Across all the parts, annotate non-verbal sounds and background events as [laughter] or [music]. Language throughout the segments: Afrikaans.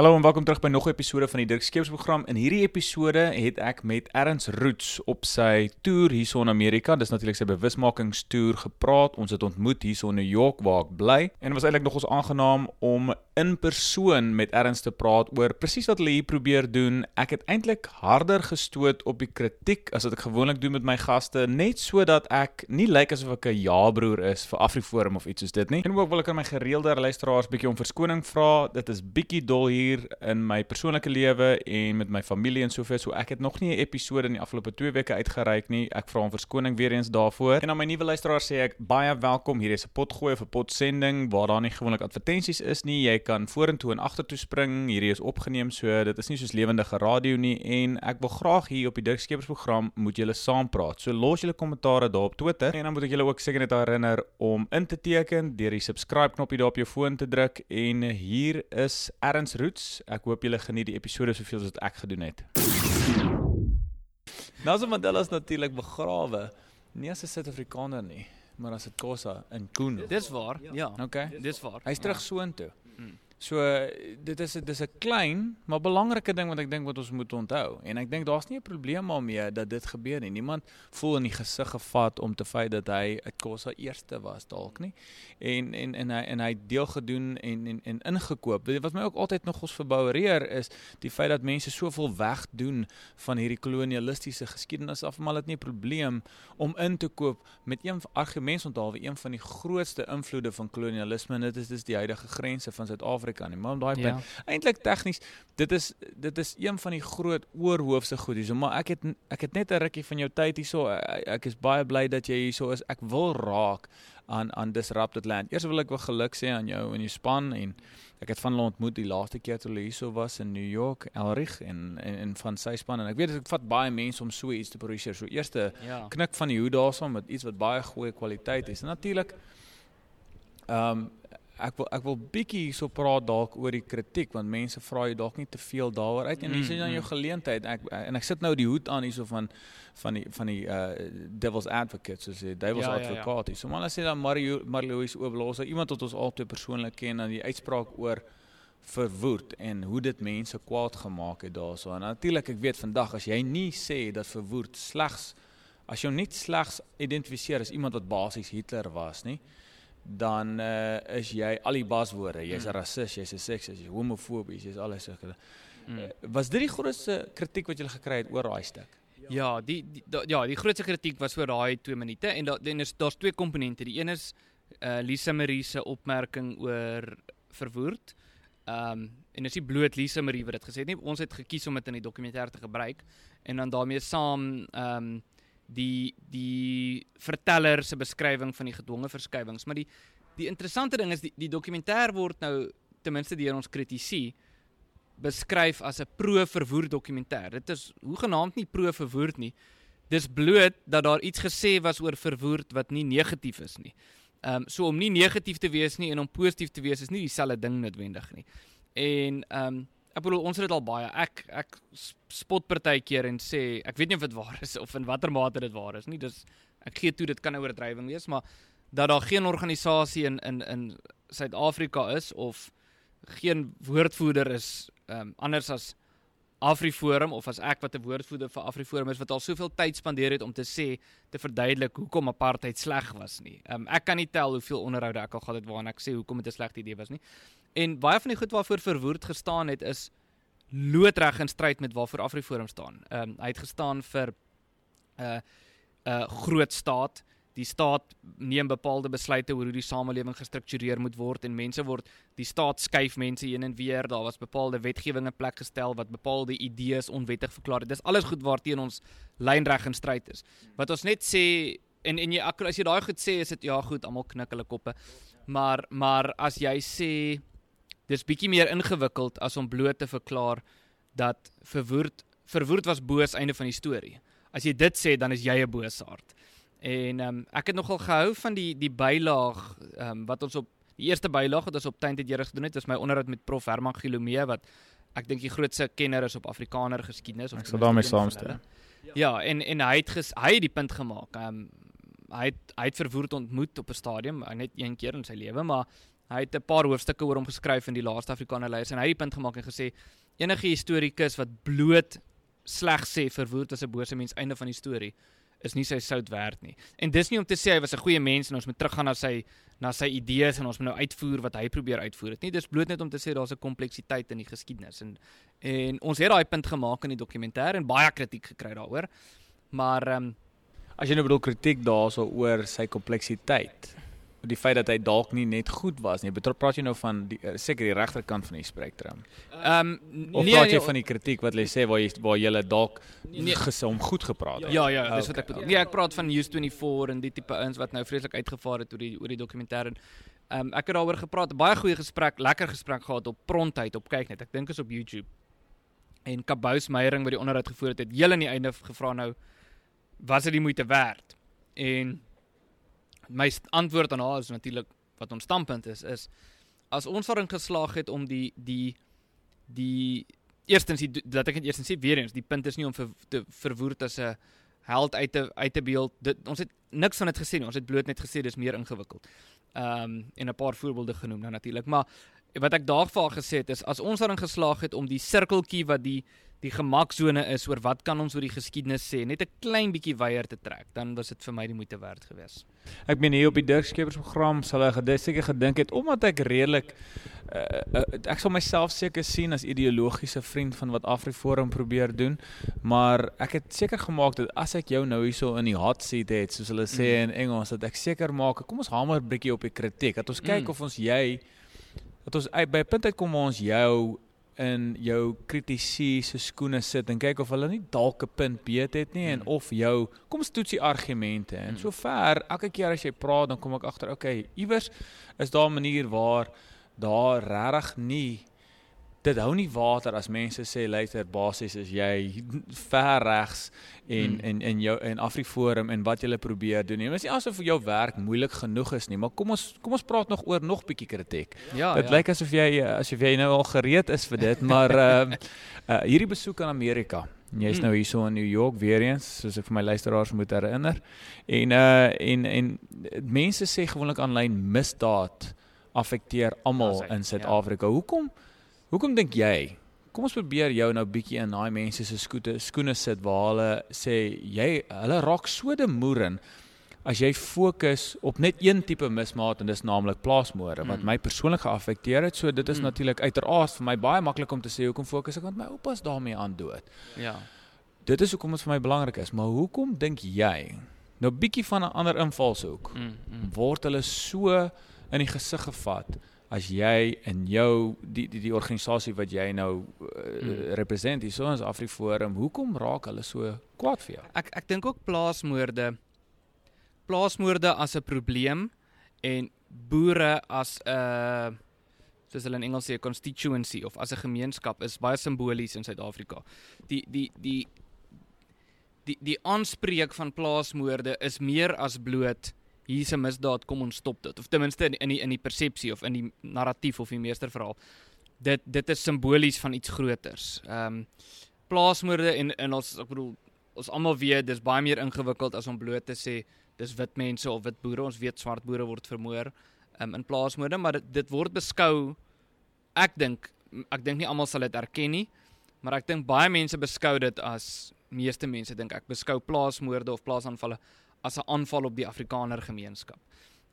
Hallo en welkom terug by nog 'n episode van die Dirk Skeepers program. In hierdie episode het ek met Erns Roots op sy toer hierso in Amerika, dis natuurlik sy bewusmakingstoer gepraat. Ons het ontmoet hierso in New York waar ek bly en was eintlik nogals aangenaam om in persoon met Erns te praat oor presies wat hulle hier probeer doen. Ek het eintlik harder gestoot op die kritiek as wat ek gewoonlik doen met my gaste, net sodat ek nie lyk asof ek 'n ja-broer is vir AfriForum of iets soos dit nie. En ook wil ek aan my gereelde luisteraars bietjie om verskoning vra. Dit is bietjie dol hier hier in my persoonlike lewe en met my familie en soveel so ek het nog nie 'n episode in die afgelope 2 weke uitgereik nie. Ek vra om verskoning weer eens daarvoor. En aan my nuwe luisteraars sê ek baie welkom. Hier is 'n potgooi vir potsending waar daar nie gewoonlik advertensies is nie. Jy kan vorentoe en agtertoe spring. Hierdie is opgeneem so dit is nie soos lewendige radio nie en ek wil graag hier op die Dirk Skeepers program moet julle saam praat. So los julle kommentare daar op Twitter en dan moet ek julle ook seker net herinner om in te teken deur die subscribe knoppie daar op jou foon te druk en hier is Erns Root Roots. Ek hoop julle geniet die episode soveel as wat ek gedoen het. Nelson Mandela is natuurlik begrawe nie as 'n Suid-Afrikaner nie, maar as 'n Xhosa in Kuno. Dis waar. Ja. Okay. Dis waar. Hy's terug ja. soontoe. Hmm. So dit is dis 'n klein maar belangrike ding wat ek dink wat ons moet onthou. En ek dink daar's nie 'n probleem daarmee dat dit gebeur nie. Niemand voel in die gesig gevat om te feit dat hy 'n Kosa eerste was dalk nie. En en en hy en hy deel gedoen en en en ingekoop. Wat my ook altyd nog ons verboureer is die feit dat mense soveel wegdoen van hierdie kolonialistiese geskiedenis af, maar dit nie 'n probleem om in te koop met een argument onthou een van die grootste invloede van kolonialisme en dit is dis die huidige grense van Suid-Afrika Suid-Afrika nie. Maar om daai punt, ja. eintlik tegnies, dit is dit is een van die groot oorhoofse goedies. Maar ek het ek het net 'n rukkie van jou tyd hierso. Ek is baie bly dat jy hierso is. Ek wil raak aan aan disrupted land. Eers wil ek wel geluk sê aan jou en jou span en ek het van hulle ontmoet die laaste keer toe hulle hierso was in New York, Elrich en en en van sy span en ek weet dit vat baie mense om so iets te produseer. So eerste ja. knik van die hoe daarsoom met iets wat baie goeie kwaliteit is. Natuurlik ehm um, ek wil ek wil bietjie so praat dalk oor die kritiek want mense vra jy dalk nie te veel daaroor uit en dis mm, dan jou mm. geleentheid ek en ek sit nou die hoed aan hierso van van die van die uh devil's advocate soos die devil's ja, advocate ja, ja. so maar as jy dan Mario Marlois Oberlosa iemand wat ons altyd persoonlik ken en die uitspraak oor verwoed en hoe dit mense kwaad gemaak het daarso en natuurlik ek weet vandag as jy nie sê dat verwoed slegs as jy net slegs identifiseer as iemand wat basies Hitler was nie dan uh, is jy al die baswoorde. Jy's 'n mm. rasis, jy's 'n seksis, jy's homofobies, jy's alles sulke. Mm. Uh, was dit die grootste kritiek wat jy gekry het oor daai stuk? Ja, die, die da, ja, die grootste kritiek was oor daai 2 minute en da, is daar's twee komponente. Die een is uh Lisa Marie se opmerking oor verwoord. Ehm um, en dis nie bloot Lisa Marie wat dit gesê het nie. Ons het gekies om dit in die dokumentêr te gebruik en dan daarmee saam ehm um, die die verteller se beskrywing van die gedwonge verskywings, maar die die interessante ding is die die dokumentêr word nou ten minste deur ons kritisie beskryf as 'n pro-verwoer dokumentêr. Dit is hoegenaamd nie pro-verwoer nie. Dis bloot dat daar iets gesê was oor verwoer wat nie negatief is nie. Ehm um, so om nie negatief te wees nie en om positief te wees is nie dieselfde ding noodwendig nie. En ehm um, Ek bedoel ons het dit al baie. Ek ek spot partykeer en sê ek weet nie of dit waar is of in watter mate dit waar is nie. Dis ek gee toe dit kan 'n oordrywing wees, maar dat daar geen organisasie in in in Suid-Afrika is of geen woordvoerder is um, anders as AfriForum of as ek wat 'n woordvoerder vir AfriForum is wat al soveel tyd spandeer het om te sê te verduidelik hoekom apartheid sleg was nie. Um, ek kan nie tel hoeveel onderhoude ek al gehad het waarin ek sê hoekom dit 'n slegte idee was nie. En baie van die goed waarvoor verwoerd gestaan het is loodreg in stryd met waarvoor AfriForum staan. Ehm um, hy het gestaan vir 'n uh, 'n uh, groot staat. Die staat neem bepaalde besluite oor hoe die samelewing gestruktureer moet word en mense word die staat skuif mense heen en weer. Daar was bepaalde wetgewing in plek gestel wat bepaalde idees onwettig verklaar het. Dis alles goed waarteen ons lynreg in stryd is. Wat ons net sê en en jy as jy daai goed sê is dit ja goed, almal knik hulle koppe. Maar maar as jy sê dis bietjie meer ingewikkeld as om bloot te verklaar dat verwoed verwoed was boos einde van die storie. As jy dit sê dan is jy 'n boosaard. En ehm um, ek het nogal gehou van die die bylaag ehm um, wat ons op die eerste bylaag wat ons op tyd het jare gedoen het, is my onderhoud met Prof Herman Gilomee wat ek dink die grootste kenner is op Afrikaner geskiedenis of Ek sal daarmee saamstem. Ja, en en hy het ges, hy het die punt gemaak. Ehm um, hy het hy het verwoed ontmoet op 'n stadium, net een keer in sy lewe, maar Hy het 'n paar hoofstukke oor hom geskryf in die laaste Afrikaner leiers en hy het die punt gemaak en gesê enige historikus wat bloot sleg sê verwoord as 'n bose mens einde van die storie is nie sy sout werd nie. En dis nie om te sê hy was 'n goeie mens en ons moet teruggaan na sy na sy idees en ons moet nou uitvoer wat hy probeer uitvoer het nie. Dis bloot net om te sê daar's 'n kompleksiteit in die geskiedenis en en ons het daai punt gemaak in die dokumentêr en baie kritiek gekry daaroor. Maar ehm um, as jy nou bedoel kritiek daarso oor sy kompleksiteit die feit dat hy dalk nie net goed was nie. Betrou praat jy nou van die eh, seker die regterkant van die spektrum. Ehm um, of nee, praat jy nee, van die kritiek wat hulle sê waar jy waar jy dalk nee, gesom goed gepraat het. Ja ja, dis okay. wat ek bedoel. Nee, ek praat van News 24 en die tipe ins wat nou vreeslik uitgevaar het oor die oor die dokumentêr en ehm um, ek het daaroor gepraat, baie goeie gesprek, lekker gesprek gehad op Prontheid op kyk net. Ek dink is op YouTube. En Kabous Meyering wat die onderhoud gevoer het, het heel aan die einde gevra nou was dit die moeite werd? En my antwoord aan haar is natuurlik wat ons standpunt is is as ons daarin geslaag het om die die die eerstens die, dat ek dit eerstens sê weer eens die punt is nie om vir te verwoord as 'n held uit te uit te beeld dit ons het niks van dit gesê nie ons het bloot net gesê dis meer ingewikkeld. Ehm um, en 'n paar voorbeelde genoem nou natuurlik maar wat ek daarvoor gesê het is as ons daarin geslaag het om die sirkeltjie wat die die gemaksone is oor wat kan ons oor die geskiedenis sê, net 'n klein bietjie weier te trek, dan was dit vir my die moeite werd geweest. Ek meen hier op die Dirk Skeepers program sal ek seker gedink het omdat ek redelik uh, uh, ek sal myself seker sien as ideologiese vriend van wat AfriForum probeer doen, maar ek het seker gemaak dat as ek jou nou hierso in die hot seat het, soos hulle sê mm. in Engels, dat ek seker maak, kom ons hamer 'n bietjie op die kritiek, dat ons kyk mm. of ons jy dat ons by 'n punt uitkom waar ons jou in jou kritisie se skoene sit en kyk of hulle nie dalk 'n punt beet het nie en hmm. of jou kom ons toets die argumente en hmm. sover elke keer as jy praat dan kom ek agter okay iewers is daar 'n manier waar daar regtig nie dit hou nie water as mense sê luister basies is jy ver regs en hmm. en in jou in Afriforum en wat jy probeer doen. Dit is nie asof jou werk moeilik genoeg is nie, maar kom ons kom ons praat nog oor nog bietjie kritiek. Ja, dit ja. lyk asof jy asof jy nou al gereed is vir dit, maar [laughs] ehm uh, uh, hierdie besoek aan Amerika. Jy's hmm. nou hierso in New York weer eens, soos ek vir my luisteraars moet herinner. En uh en en mense sê gewoonlik aanlyn misdaad affekteer almal in Suid-Afrika. Ja. Hoekom? Hoekom dink jy? Kom ons probeer jou nou bietjie in daai mense se skoene skoene sit waar hulle sê jy hulle raak so de moeren as jy fokus op net een tipe mismaat en dis naamlik plaasmoorde wat mm. my persoonlik geaffekteer het. So dit is mm. natuurlik uiteraard vir my baie maklik om te sê hoekom fokus ek want my oupa's daarmee aan dood. Ja. Dit is hoekom dit vir my belangrik is, maar hoekom dink jy nou bietjie van 'n ander invalshoek mm, mm. word hulle so in die gesig gevat? As jy in jou die die die organisasie wat jy nou uh, hmm. represent hier so ons Afriforum, hoekom raak hulle so kwaad vir jou? Ek ek dink ook plaasmoorde plaasmoorde as 'n probleem en boere as 'n uh, soos hulle in Engels sê 'n constituency of as 'n gemeenskap is baie simbolies in Suid-Afrika. Die die die die die aanspreek van plaasmoorde is meer as bloot hier's 'n misdaad, kom ons stop dit. Of ten minste in in die in die persepsie of in die narratief of die meesterverhaal. Dit dit is simbolies van iets groters. Ehm um, plaasmoorde en en ons ek bedoel ons almal weet dis baie meer ingewikkeld as om bloot te sê dis wit mense of wit boere. Ons weet swart boere word vermoor um, in plaasmoorde, maar dit, dit word beskou ek dink ek dink nie almal sal dit erken nie, maar ek dink baie mense beskou dit as meeste mense dink ek beskou plaasmoorde of plaasaanvalle as 'n aanval op die Afrikaner gemeenskap.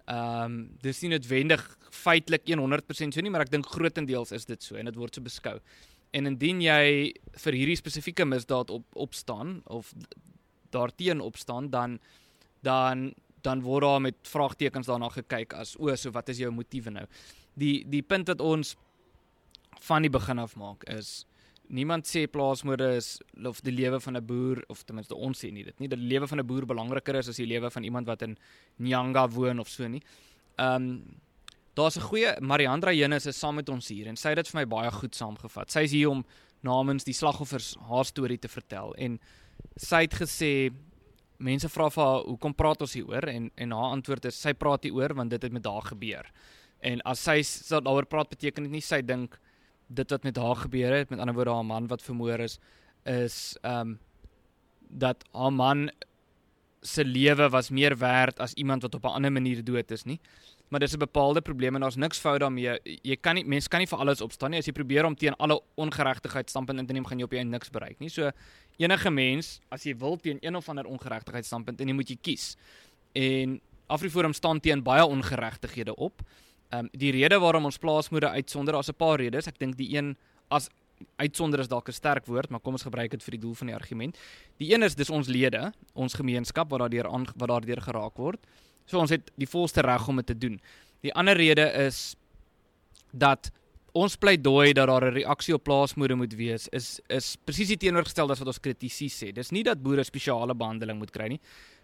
Ehm um, dis nie noodwendig feitelik 100% so nie, maar ek dink grootendeels is dit so en dit word so beskou. En indien jy vir hierdie spesifieke misdaad op opstaan of daarteen opstaan, dan dan dan word daar met vraagtekens daarna gekyk as o, so wat is jou motiewe nou? Die die punt wat ons van die begin af maak is niemand sê plaasmoorde is of die lewe van 'n boer of ten minste ons sê nie dit nie dat die lewe van 'n boer belangriker is as die lewe van iemand wat in Nyanga woon of so nie. Ehm um, daar's 'n goeie Mariandra Jenus is saam met ons hier en sy het dit vir my baie goed saamgevat. Sy is hier om namens die slagoffers haar storie te vertel en sy het gesê mense vra vir haar hoekom praat ons hieroor en en haar antwoord is sy praat hieroor want dit het met haar gebeur. En as sy daaroor praat beteken dit nie sy dink dit wat met haar gebeur het, met ander woorde haar man wat vermoor is, is ehm um, dat haar man se lewe was meer werd as iemand wat op 'n ander manier dood is nie. maar dis 'n bepaalde probleem en daar's niks fout daarmee. Jy kan nie mense kan nie vir alles opstaan nie. As jy probeer om teen alle ongeregtigheid standpunt in te neem, gaan jy op jy niks bereik nie. So enige mens, as jy wil teen een of ander ongeregtigheid standpunt, en jy moet jy kies. En Afriforum staan teen baie ongeregtighede op. Ehm um, die rede waarom ons plaasmoede uitsonder, daar's 'n paar redes. Ek dink die een as uitsonder is dalk 'n sterk woord, maar kom ons gebruik dit vir die doel van die argument. Die een is dis ons lede, ons gemeenskap wat daardeur wat daardeur geraak word. So ons het die volste reg om dit te doen. Die ander rede is dat ons pleidooi dat daar 'n reaksie op plaasmoede moet wees is is presies die teenoorgestelde as wat ons kritisie sê. Dis nie dat boere spesiale behandeling moet kry nie.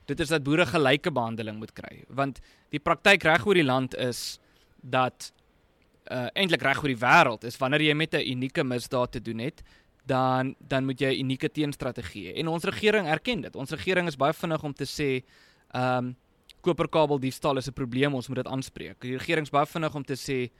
Dit is dat boere gelyke behandeling moet kry, want die praktyk reg oor die land is dat uh eintlik reg oor die wêreld is wanneer jy met 'n unieke misdaad te doen het, dan dan moet jy 'n unieke teenstrategie hê. En ons regering erken dit. Ons regering is baie vinnig om te sê, um, koperkabel diefstal is 'n probleem, ons moet dit aanspreek. Die regering is baie vinnig om te sê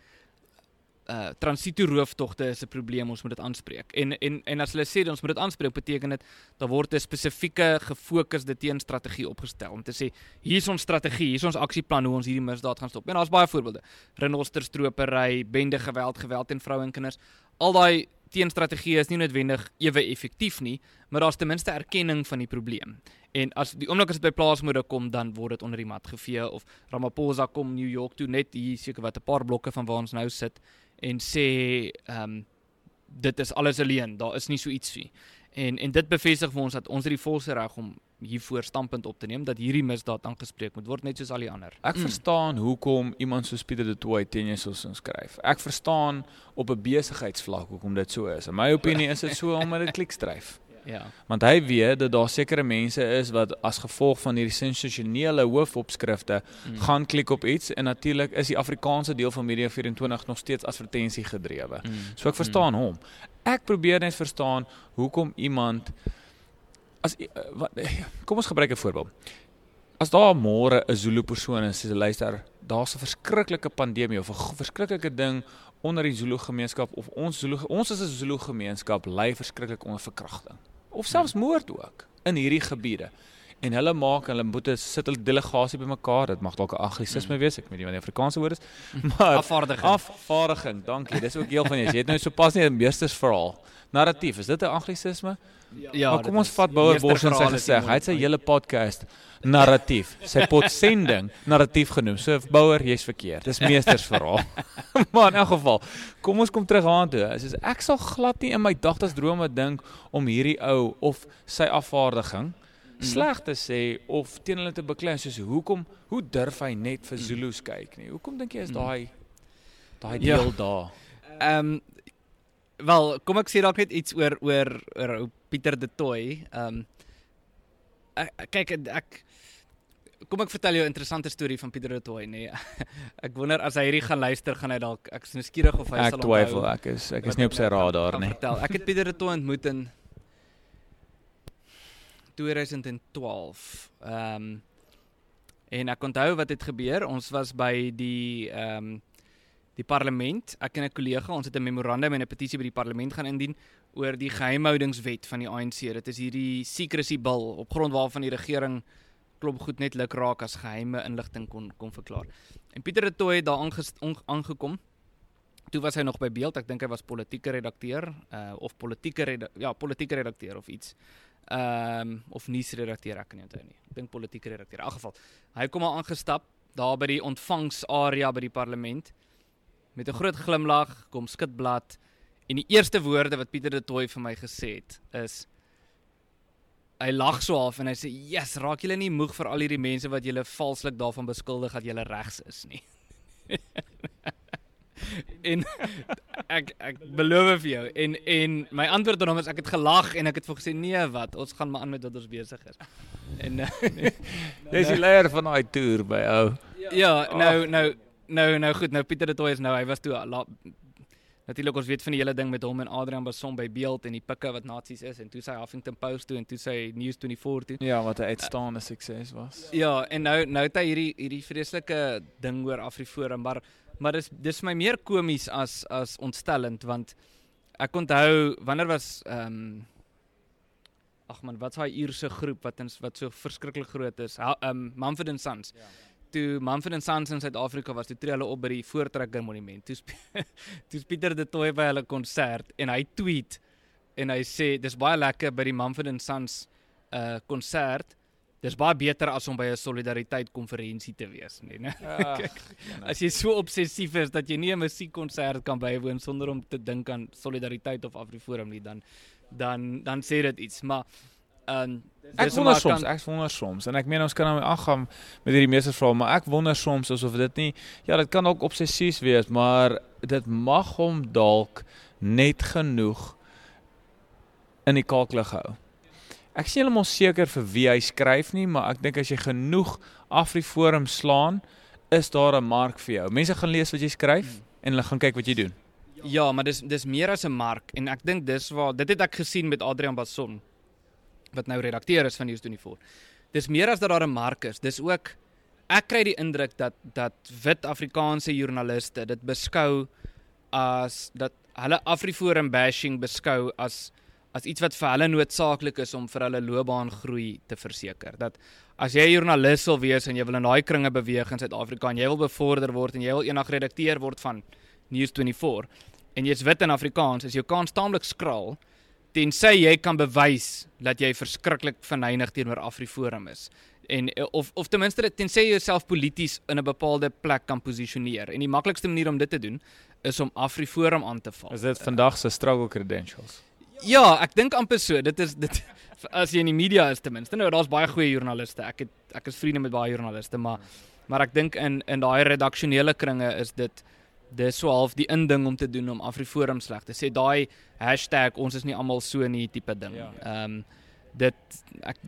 uh transito rooftogte is 'n probleem, ons moet dit aanspreek. En en en as hulle sê ons moet dit aanspreek, beteken dit daar word 'n spesifieke gefokusde teenstrategie opgestel om te sê hier is ons strategie, hier is ons aksieplan hoe ons hierdie misdaad gaan stop. En daar's baie voorbeelde. Renosterstropery, bende geweld, geweld teen vroue en kinders. Al daai teenstrategie is nie noodwendig ewe effektief nie, maar daar's ten minste erkenning van die probleem. En as die oomblik as dit by plaasmoede kom, dan word dit onder die mat gevee of Ramaphosa kom New York toe net hier seker wat 'n paar blokke van waar ons nou sit en sê ehm um, dit is alles alleen, daar is nie so iets nie. En en dit bevestig vir ons dat ons het die volste reg om hiervoor standpunt op te neem dat hierdie misdaad aangespreek moet word net soos al die ander. Ek mm. verstaan hoekom iemand so Pieter de Tooy teen jou ons skryf. Ek verstaan op 'n besigheidsvlak hoekom dit so is. In my opinie is dit so omdat dit klikstryf. Ja. Want hy weet dat daar sekere mense is wat as gevolg van hierdie sensasionele hoofopskrifte mm. gaan klik op iets en natuurlik is die Afrikaanse deel van Media 24 nog steeds advertensie gedrewe. Mm. So ek verstaan mm. hom. Ek probeer net verstaan hoekom iemand as eh, wat kom ons gebruik 'n voorbeeld. As daar môre 'n Zulu persoon is, sê luister, daar's 'n verskriklike pandemie of 'n verskriklike ding onder die Zulu gemeenskap of ons Zulu ons as 'n Zulu gemeenskap ly verskriklik onder verkrachting of selfs moord ook in hierdie gebiede. En hulle maak hulle moet 'n sit 'n delegasie bymekaar. Dit mag dalk 'n anglisisme wees, ek weet nie wat die Afrikaanse woord is. [laughs] Maar afvaardiging. Afvaardiging, dankie. Dis ook deel van jy. Jy het nou sopas nie 'n meestersverhaal. Narratief, is dit 'n anglisisme? Ja. Maar kom ons vat Bouwer Bos en sy gesê, hy het sy hele podcast narratief, sy [laughs] potsending narratief genoem. So Bouwer, jy's verkeerd. Dis meestersverhaal. [laughs] maar in elk geval, kom ons kom terug aan toe. As ek sal glad nie in my dagtas drome dink om hierdie ou of sy afvaardiging. Sleg te sê of teen hulle te beklei soos hoekom hoe durf hy net vir mhm. Zulu's kyk nie hoekom dink jy is mhm. daai daai ja. deel ja. daar ehm um, wel kom ek sê dalk net iets oor oor oor Pieter de Tooi ehm um, kyk ek kom ek vertel jou 'n interessante storie van Pieter de Tooi nee [laughs] ek wonder as hy hierdie gaan luister gaan hy dalk ek is nou skieurig of hy ek sal twyfel ek is ek is nie op sy radar nie vertel ek het Pieter de Tooi ontmoet in 2012. Ehm um, en ek onthou wat het gebeur. Ons was by die ehm um, die parlement. Ek en 'n kollega, ons het 'n memorandum en 'n petisie by die parlement gaan indien oor die geheimhoudingswet van die ANC. Dit is hierdie secrecy bill op grond waarvan die regering klop goed net luk raak as geheime inligting kon kon verklaar. En Pieter het toe daar aangekom. Toe was hy nog by Beeld. Ek dink hy was politieke redakteur uh of politieke ja, politieke redakteur of iets ehm um, of nuusredakteur ek kan nie onthou nie. Ek dink politieke redakteur. In elk geval, hy kom al aangestap daar by die ontvangsarea by die parlement met 'n groot glimlag, kom skud blad en die eerste woorde wat Pieter de Tooy vir my gesê het is hy lag so half en hy sê, "Yes, raak julle nie moeg vir al hierdie mense wat julle valslik daarvan beskuldig dat julle regs is nie." [laughs] en ek ek beloof vir jou en en my antwoord aan hom is ek het gelag en ek het vir gesê nee wat ons gaan maar aan met wat ons besig is. En [laughs] nee, dis die leier van daai toer by ou. Ja, nou nou nou nou goed, nou Pieter de Tooy is nou hy was toe Natuurlik ons weet van die hele ding met hom en Adrian Basom by Beeld en die pikke wat nasies is en toe sy Huffington Post toe en toe sy News 24 toe. Ja, wat 'n uitstaande uh, sukses was. Ja, en nou nou het hy hierdie hierdie vreeslike ding oor Afriforum, maar maar dis dis my meer komies as as ontstellend want ek onthou wanneer was ehm um, ag man wat's daai Ierse groep wat ins wat so verskriklik groot is ehm um, Mumford and Sons ja toe Mumford and Sons in Suid-Afrika was, toe tree hulle op by die Voortrekker Monument. Toe [laughs] toe Pieter de Tooy by hulle konsert en hy tweet en hy sê dis baie lekker by die Mumford and Sons uh konsert. Dis baie beter as om by 'n solidariteit konferensie te wees, nee, né? [laughs] As jy so obsessief is dat jy nie 'n musiekkonsert kan bywoon sonder om te dink aan solidariteit of Afriforum nie, dan dan dan sê dit iets, maar um, ek wonder soms, ek wonder soms en ek meen ons kan nou aangaan met hierdie meeste vrae, maar ek wonder soms asof dit nie ja, dit kan ook obsessief wees, maar dit mag hom dalk net genoeg in die kalklig hou. Ek sien hom seker vir wie hy skryf nie, maar ek dink as jy genoeg Afriforum slaan, is daar 'n mark vir jou. Mense gaan lees wat jy skryf hmm. en hulle gaan kyk wat jy doen. Ja, maar dis dis meer as 'n mark en ek dink dis waar dit het ek gesien met Adrian Bason wat nou redakteur is van News24. Dis meer as dat daar 'n mark is. Dis ook ek kry die indruk dat dat wit Afrikaanse joernaliste dit beskou as dat hulle Afriforum bashing beskou as as iets wat vir hulle noodsaaklik is om vir hulle loopbaan groei te verseker. Dat as jy 'n joernalis wil wees en jy wil in daai kringe beweeg in Suid-Afrika en jy wil bevorder word en jy wil eendag redakteur word van News24 en jy's wit in Afrikaans, is jou kans taamlik skraal tensy jy kan bewys dat jy verskriklik verneig teenoor Afriforum is en of of ten minste tensy jouself polities in 'n bepaalde plek kan posisioneer en die maklikste manier om dit te doen is om Afriforum aan te val. Is dit vandag se struggle credentials? Ja, ek dink amper so. Dit is dit [laughs] as jy in die media is ten minste. Nou daar's baie goeie joernaliste. Ek het ek is vriende met baie joernaliste, maar maar ek dink in in daai redaksionele kringe is dit dis so half die inding om te doen om Afriforum sleg te sê. Daai hashtag ons is nie almal so nie tipe ding. Ja. Ehm ja. um, dit ek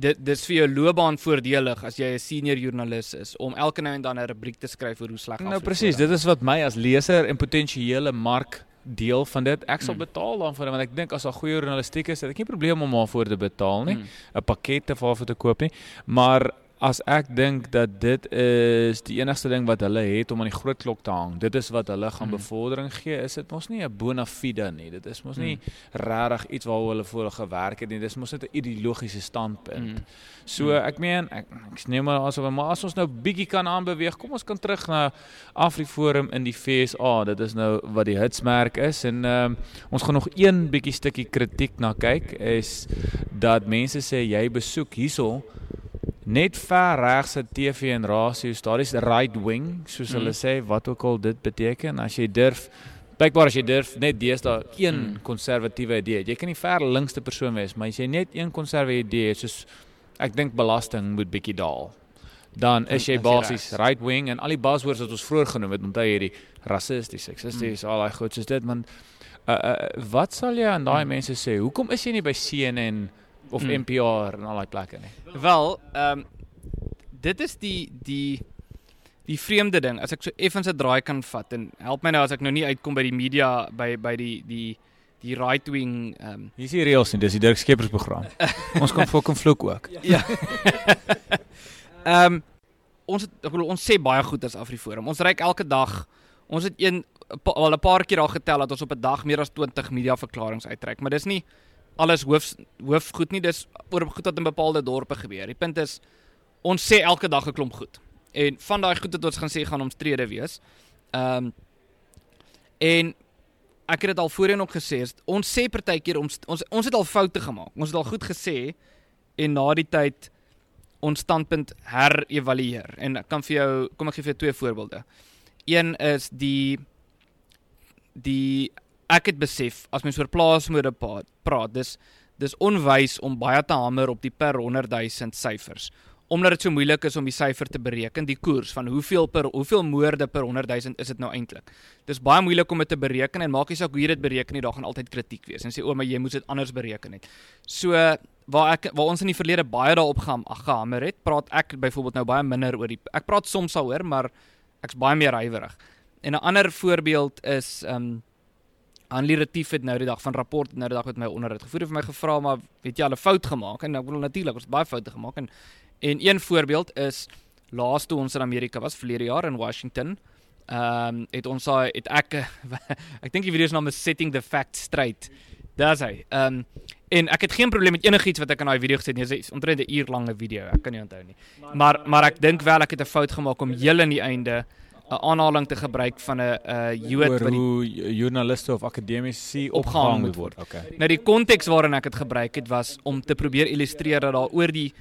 dit dis vir jou loopbaan voordelig as jy 'n senior joernalis is om elke nou en dan 'n rubriek te skryf oor hoe sleg Nou presies, dit is wat my as leser en potensiële mark deel van dit. Ek sal mm. betaal daarvoor want ek dink as daar goeie journalistiek is, het ek nie probleem om daarvoor te betaal nie. 'n mm. Pakket te vir te koop nie. Maar as ek dink dat dit is die enigste ding wat hulle het om aan die groot klok te hang. Dit is wat hulle gaan mm. bevordering gee. Is dit mos nie 'n bona fide nie. Dit is mos nie mm. regtig iets waaroor hulle voor gewerk het nie. Dis mos net 'n ideologiese standpunt. Mm. So mm. ek meen ek ek neem maar asof maar as ons nou bietjie kan aanbeweeg, kom ons kan terug na Afriforum in die FSA. Dit is nou wat die hitsmerk is en um, ons gaan nog een bietjie stukkie kritiek na kyk is dat mense sê jy besoek hierso net ver regse TV en rasios, daar is right wing, soos mm. hulle sê, wat ook al dit beteken. As jy durf Blykbaar as jy durf net deesdae een mm. konservatiewe idee. Jy kan nie ver linkste persoon wees, maar as jy net een konservatiewe idee het, soos ek dink belasting moet bietjie daal. Dan is jy basies right wing en al die buzzwords wat ons vroeër genoem het, onthou hierdie rassisties, seksisties, mm. al daai goed soos dit, want uh, uh, wat sal jy aan daai mm. mense sê? Hoekom is jy nie by CNN of mm. NPR en al daai plekke nie. Wel, ehm um, dit is die die die vreemde ding. As ek so effens 'n draai kan vat en help my nou as ek nou nie uitkom by die media by by die die die right wing ehm um, Hier is die reëls nie, dis die Dirk Skeepers program. [laughs] ons kan fucking vloek ook. [laughs] ja. Ehm um, ons het, ek bedoel ons sê baie goed as Afriforum. Ons reik elke dag. Ons het een al 'n paar keer al getel dat ons op 'n dag meer as 20 media verklaringe uitreik, maar dis nie alles hoof hoofgoed nie, dis oor goed wat in bepaalde dorpe gebeur. Die punt is ons sê elke dag 'n klomp goed. En van daai goed wat ons gaan sê gaan omstrede wees. Ehm um, en ek het dit al voorheen ook gesê, ons sê partykeer ons ons ons het al foute gemaak. Ons het al goed gesê en na die tyd ons standpunt herëvalueer. En ek kan vir jou kom ek gee vir jou twee voorbeelde. Een is die die ek het besef as mens oor plaasmoorde praat, dis dis onwys om baie te hamer op die per 100 000 syfers. Omdat dit so moeilik is om die syfer te bereken, die koers van hoeveel per hoeveel moorde per 100 000 is dit nou eintlik. Dis baie moeilik om dit te bereken en maak nie saak hoe jy dit bereken nie, daar gaan altyd kritiek wees en sê o, maar jy moes dit anders bereken het. So waar ek waar ons in die verlede baie daarop gaan gehamer het, praat ek byvoorbeeld nou baie minder oor die ek praat soms daaroor, maar ek's baie meer huiwerig. En 'n ander voorbeeld is ehm um, Hanlie Retief het nou die dag van rapport nou die dag met my onder het gevoer het vir my gevra maar weet jy al 'n fout gemaak en ek bedoel natuurlik ons het baie foute gemaak en en een voorbeeld is laas toe ons in Amerika was verlede jaar in Washington ehm um, het ons daai het ek [laughs] ek dink die video se naam is setting the facts straight daar's hy ehm um, En ek het geen probleem met enigiets wat ek in daai video gesê het nie. Dit is omtrent 'n uur lange video. Ek kan nie onthou nie. Maar maar ek dink wel ek het 'n fout gemaak om heel in die einde 'n aanhaling te gebruik van 'n 'n Jood Oor wat die hoe joernaliste of akademici Opgehang moet word. Okay. Nou die konteks waarin ek dit gebruik het was om te probeer illustreer dat daar oor die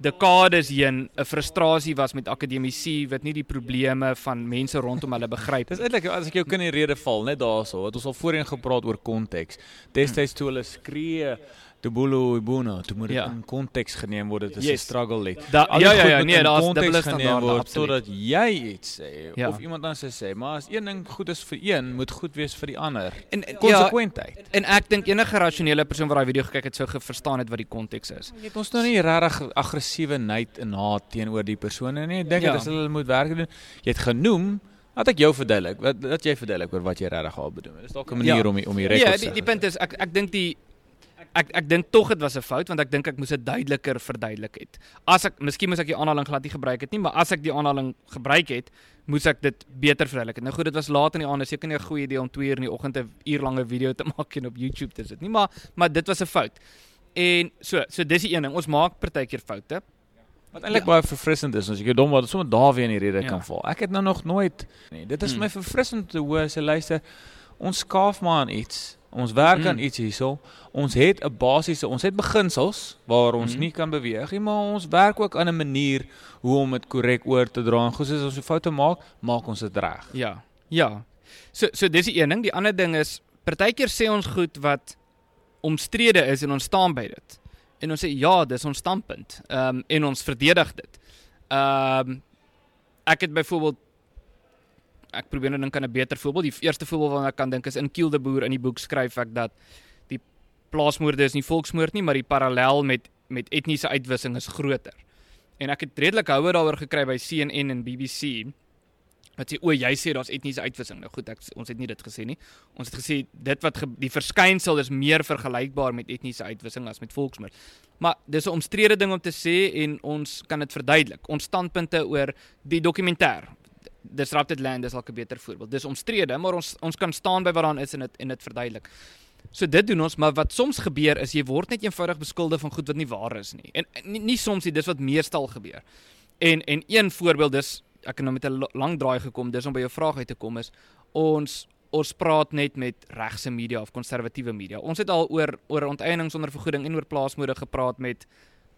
dekades heen 'n frustrasie was met akademici wat nie die probleme van mense rondom hulle begryp Dis eintlik as ek jou kan in die rede val net daarso, het ons al voorheen gepraat oor konteks. Destyds toe hulle skree Tubulu Ibuna, toe moet dit Ja. in konteks geneem word. Dit is 'n Yes. struggle lê. Da, die ja ja ja, nee, daar's dubbele geneem standaarde word. Sodat jy iets sê Ja. of iemand anders sê, maar as een ding goed is vir een, moet goed wees vir die ander. En ja, Konsekwentheid. en ek dink enige rasionele persoon wat daai video gekyk het sou geverstaan het wat die konteks is. Jy het ons nou nie regtig aggressiewe nait en haat teenoor die persone nie. Ek dink Ja. dit is hulle moet werk doen. Jy het genoem dat ek jou verduidelik, wat dat jy verduidelik oor wat jy regtig al bedoel. Dis dalk 'n manier Ja. om die, om die Ja, rekords die, te die punt is ek ek dink die ek ek dink tog dit was 'n fout want ek dink ek moes dit duideliker verduidelik het. As ek miskien moes ek die aanhaling glad nie gebruik het nie, maar as ek die aanhaling gebruik het, moes ek dit beter verduidelik het. Nou goed, dit was laat in die aand, seker nie 'n goeie idee om 2 uur in die oggend 'n uurlange video te [laughs] maak en op YouTube te sit nie, maar maar dit was 'n fout. En so, so dis die een ding. Ons maak partykeer foute. Wat eintlik Ja. baie verfrissend is as ek jou dom word, sommer daar weer in die rede Ja. kan val. Ek het nou nog nooit nee, dit is Mm. my verfrissend te hoor as jy luister. Ons skaaf maar aan iets. Ons werk aan Mm. iets hierso. Ons het 'n basiese, ons het beginsels waar ons Mm. nie kan beweeg nie, maar ons werk ook aan 'n manier hoe om dit korrek oor te dra. En goed as ons 'n foute maak, maak ons dit reg. Ja. Ja. So so dis die een ding. Die ander ding is partykeer sê ons goed wat omstrede is en ons staan by dit. En ons sê ja, dis ons standpunt. Ehm um, en ons verdedig dit. Ehm um, ek het byvoorbeeld ek probeer nou dink aan 'n beter voorbeeld. Die eerste voorbeeld waarna ek kan dink is in Kiel de Boer in die boek skryf ek dat die plaasmoorde is nie volksmoord nie, maar die parallel met met etniese uitwissing is groter. En ek het redelik houe daaroor gekry by CNN en BBC wat sê o, jy sê daar's etniese uitwissing. Nou goed, ek ons het nie dit gesê nie. Ons het gesê dit wat ge, die verskynsel is meer vergelykbaar met etniese uitwissing as met volksmoord. Maar dis 'n omstrede ding om te sê en ons kan dit verduidelik. Ons standpunte oor die dokumentêr Disrupted Land is dalk 'n beter voorbeeld. Dis omstrede, maar ons ons kan staan by wat daarin is en dit en dit verduidelik. So dit doen ons, maar wat soms gebeur is jy word net eenvoudig beskuldig van goed wat nie waar is nie. En nie, nie soms nie, dis wat meestal gebeur. En en een voorbeeld dis ek het nou met 'n lang draai gekom, dis om by jou vraag uit te kom is ons ons praat net met regse media of konservatiewe media. Ons het al oor oor onteiening sonder vergoeding en oor plaasmoorde gepraat met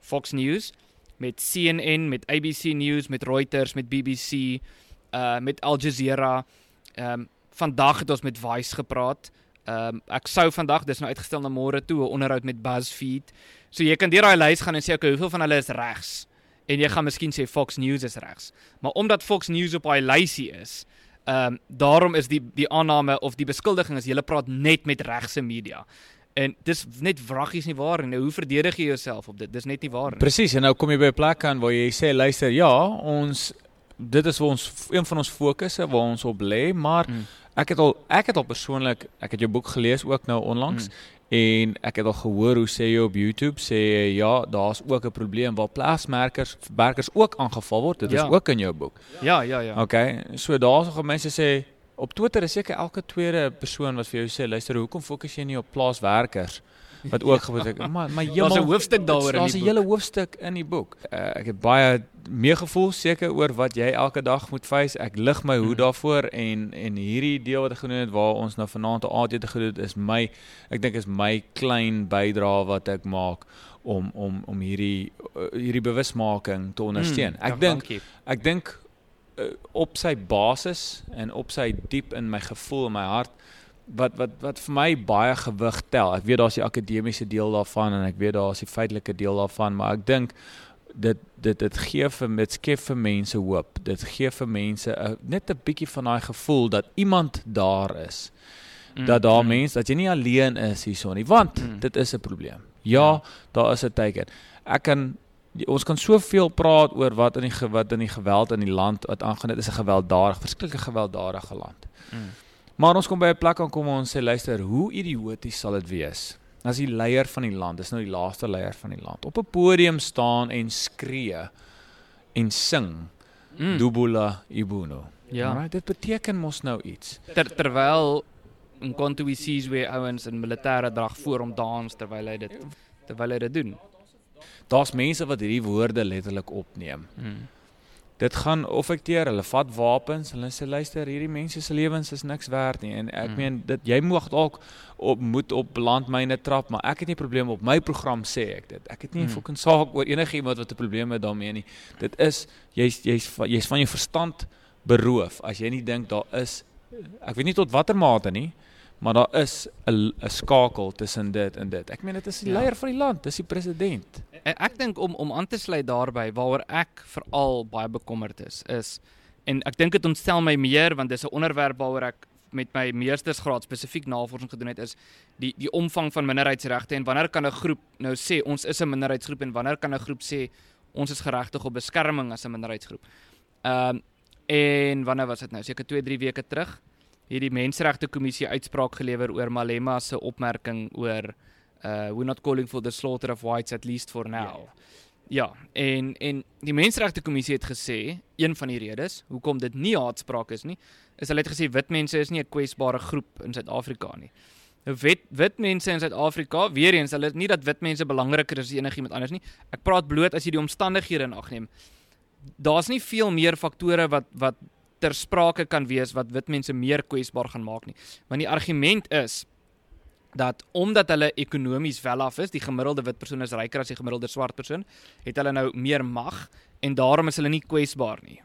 Fox News, met CNN, met ABC News, met Reuters, met BBC, uh met Al Jazeera. Ehm um, vandag het ons met Vice gepraat. Ehm um, ek sou vandag dis nou uitgestel na môre toe 'n onderhoud met BuzzFeed. So jy kan deur daai lys gaan en sê okay, hoeveel van hulle is regs? En jy gaan miskien sê Fox News is regs. Maar omdat Fox News op daai lysie is, ehm um, daarom is die die aanname of die beskuldiging is jy praat net met regse media. En dis net wraggies nie waar nie. Nou hoe verdedig jy jouself op dit? Dis net nie waar nie. Presies, en nou kom jy by 'n plek aan waar jy sê luister, ja, ons dit is waar ons een van ons fokusse waar ons op lê, maar Mm. ek het al ek het al persoonlik, ek het jou boek gelees ook nou onlangs Mm. en ek het al gehoor hoe sê jy op YouTube sê ja, daar's ook 'n probleem waar plaasmerkers werkers ook aangeval word. Dit Ja. is ook in jou boek. Ja, ja, ja. Okay, so daar's nog mense sê op Twitter is seker elke tweede persoon wat vir jou sê, luister, hoekom fokus jy nie op plaaswerkers wat ook gebeur maar maar Daar's 'n heeltemal hoofstuk daaroor in Daar's die 'n boek. hele hoofstuk in die boek. Uh, ek het baie meegevoel seker oor wat jy elke dag moet face. Ek lig my hoed Mhm. daarvoor en en hierdie deel wat ek gedoen het waar ons nou vanaand 'n aandete gedoen het is my ek dink is my klein bydrae wat ek maak om om om hierdie uh, hierdie bewusmaking te ondersteun. Mm, ek ja, dink ek dink uh, op sy basis en op sy diep in my gevoel in my hart wat wat wat vir my baie gewig tel. Ek weet daar's die akademiese deel daarvan en ek weet daar's die feitelike deel daarvan, maar ek dink dit dit dit gee vir dit skep vir mense hoop. Dit gee vir mense 'n net 'n bietjie van daai gevoel dat iemand daar is. Mm, Dat daar mm. mense dat jy nie alleen is hierson nie, want Mm. dit is 'n probleem. Ja, Ja. daar is 'n teken. Ek kan ons kan soveel praat oor wat in die wat in die geweld in die land wat aangaan. Dit is 'n gewelddadige, verskriklike gewelddadige land. Mm. Maar ons kom by 'n plek aan kom ons sê luister, hoe idioties sal dit wees as die leier van die land, dis nou die laaste leier van die land, op 'n podium staan en skree en sing Mm. Dubula Ibuno. Ja. Alright, dit beteken mos nou iets. Ter, terwyl Mkonto Sizwe ouens in militêre drag voor hom dans terwyl hy dit terwyl hy dit doen. Daar's mense wat hierdie woorde letterlik opneem. Hmm. Dit gaan affekteer. Hulle vat wapens. Hulle sê luister, hierdie mense se lewens is niks werd nie. En ek Mm. meen dit jy mag dalk op moet op landmyne trap, maar ek het nie probleme op my program sê ek dit. Ek het nie 'n Mm. fucking saak oor enigiemand wat 'n probleem het daarmee nie. Dit is jy's jy's jy's van jou verstand beroof as jy nie dink daar is ek weet nie tot watter mate nie, maar daar is 'n skakel tussen dit en dit. Ek meen dit is die Ja. leier van die land, dis die president. Ek, ek dink om om aan te sluit daarbey waaroor ek veral baie bekommerd is is en ek dink dit ontstel my meer want dis 'n onderwerp waaroor ek met my meestersgraad spesifiek navorsing gedoen het is die die omvang van minderheidsregte en wanneer kan 'n groep nou sê ons is 'n minderheidsgroep en wanneer kan 'n groep sê ons is geregtig op beskerming as 'n minderheidsgroep. Ehm um, en wanneer was dit nou? Seker 2, 3 weke terug hierdie menseregte kommissie uitspraak gelewer oor Malema se opmerking oor uh we're not calling for the slaughter of whites at least for now. Ja, en en die menseregte kommissie het gesê een van die redes hoekom dit nie haatspraak is nie, is hulle het gesê wit mense is nie 'n kwesbare groep in Suid-Afrika nie. Nou wit wit mense in Suid-Afrika, weer eens, hulle nie dat wit mense belangriker is as enigiemand anders nie. Ek praat bloot as jy die omstandighede in ag neem. Daar's nie veel meer faktore wat wat ter sprake kan wees wat wit mense meer kwesbaar gaan maak nie. Want die argument is dat omdat hulle ekonomies welaf is, die gemiddelde wit persoon is ryker as die gemiddelde swart persoon, het hulle nou meer mag en daarom is hulle nie kwesbaar nie.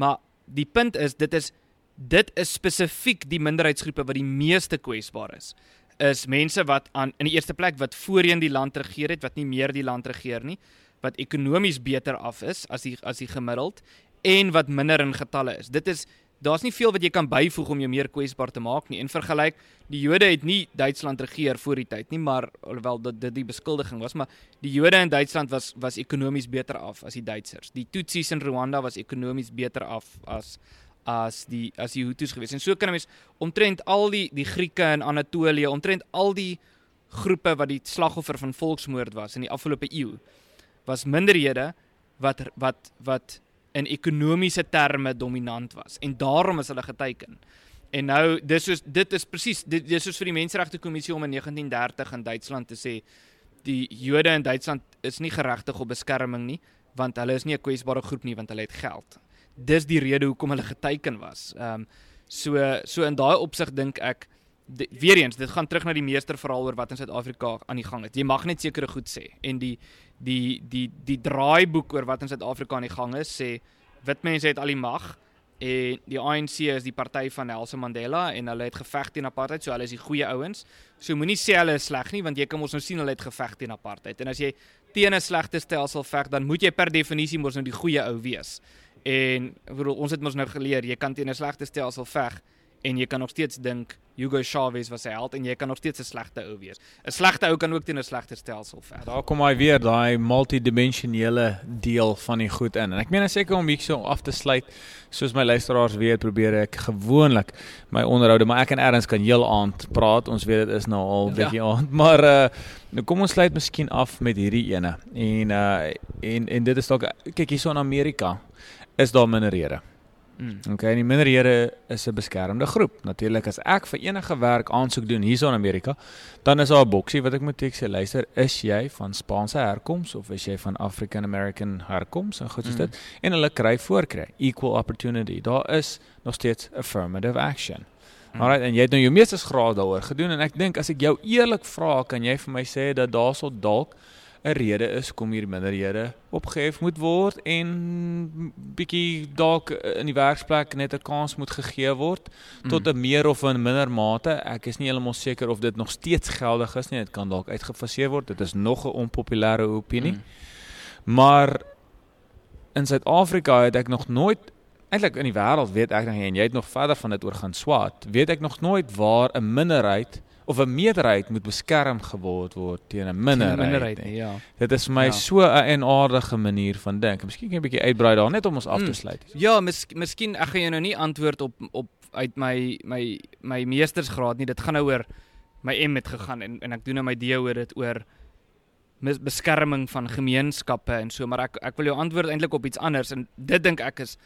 Maar die punt is dit is dit is spesifiek die minderheidsgroepe wat die meeste kwesbaar is. Is mense wat aan in die eerste plek wat voorheen die land regeer het, wat nie meer die land regeer nie, wat ekonomies beter af is as die as die gemiddeld en wat minder in getalle is. Dit is daar's nie veel wat jy kan byvoeg om jou meer kwesbaar te maak nie. En vergelyk, die Jode het nie Duitsland regeer voor die tyd nie, maar alhoewel dit dit die beskuldiging was, maar die Jode in Duitsland was was ekonomies beter af as die Duitsers. Die Tutsis in Rwanda was ekonomies beter af as as die as die Hutus gewees. En so kan 'n mens omtrent al die die Grieke in Anatolië, omtrent al die groepe wat die slagoffer van volksmoord was in die afgelope eeu, was minderhede wat wat wat in ekonomiese terme dominant was en daarom is hulle geteiken. En nou dis soos dit is presies dit dis soos vir die menseregte kommissie om in 1930 in Duitsland te sê die Jode in Duitsland is nie geregtig op beskerming nie want hulle is nie 'n kwesbare groep nie want hulle het geld. Dis die rede hoekom hulle geteiken was. Ehm um, so so in daai opsig dink ek die, weer eens dit gaan terug na die meesterverhaal oor wat in Suid-Afrika aan die gang is. Jy mag net sekere goed sê en die die die die draaiboek oor wat in Suid-Afrika aan die gang is sê wit mense het al die mag en die ANC is die party van Nelson Mandela en hulle het geveg teen apartheid, so hulle is die goeie ouens. So moenie sê hulle is sleg nie want jy kan mos nou sien hulle het geveg teen apartheid. En as jy teen 'n slegte stelsel veg, dan moet jy per definisie mos nou die goeie ou wees. En ek bedoel ons het mos nou geleer jy kan teen 'n slegte stelsel veg en jy kan nog steeds dink Hugo Chavez was 'n held en jy kan nog steeds 'n slegte ou wees. 'n Slegte ou kan ook teen 'n slegte stelsel veg. Daar kom hy weer daai multidimensionele deel van die goed in. En ek meen seker om hier so af te sluit, soos my luisteraars weet, probeer ek gewoonlik my onderhoude, maar ek en Erns kan heel aand praat. Ons weet dit is nou al Ja. bietjie aand, [laughs] maar uh nou kom ons sluit miskien af met hierdie ene. En uh en en dit is dalk kyk hierso in Amerika is daar minderhede. Mm. Okay, en die minderhede is 'n beskermde groep. Natuurlik as ek vir enige werk aansoek doen hierso in Amerika, dan is daar 'n boksie wat ek moet tik sê, luister, is jy van Spaanse herkoms of is jy van African American herkoms en goed soos Mm. dit en hulle kry voorkry, equal opportunity. Daar is nog steeds affirmative action. Mm. Alright, en jy het nou jou meestersgraad daaroor gedoen en ek dink as ek jou eerlik vra, kan jy vir my sê dat daarso dalk 'n rede is kom hier minderhede opgehef moet word en bietjie dalk in die werksplek net 'n kans moet gegee word tot 'n meer of 'n minder mate. Ek is nie heeltemal seker of dit nog steeds geldig is nie. Dit kan dalk uitgefaseer word. Dit is nog 'n onpopulêre opinie. Mm. Maar in Suid-Afrika het ek nog nooit eintlik in die wêreld weet ek nog nie en jy het nog verder van dit oor gaan swaat. Weet ek nog nooit waar 'n minderheid of 'n meerderheid moet beskerm geword word teen 'n minderheid. minderheid nie. ja. Dit is vir my Ja. so 'n enaardige manier van dink. Miskien kan 'n bietjie uitbrei daar net om ons af te Mm. sluit. Ja, mis, miskien ek gaan jou nou nie antwoord op op uit my my my meestersgraad nie. Dit gaan nou oor my M het gegaan en en ek doen nou my D oor dit oor mis, beskerming van gemeenskappe en so, maar ek ek wil jou antwoord eintlik op iets anders en dit dink ek is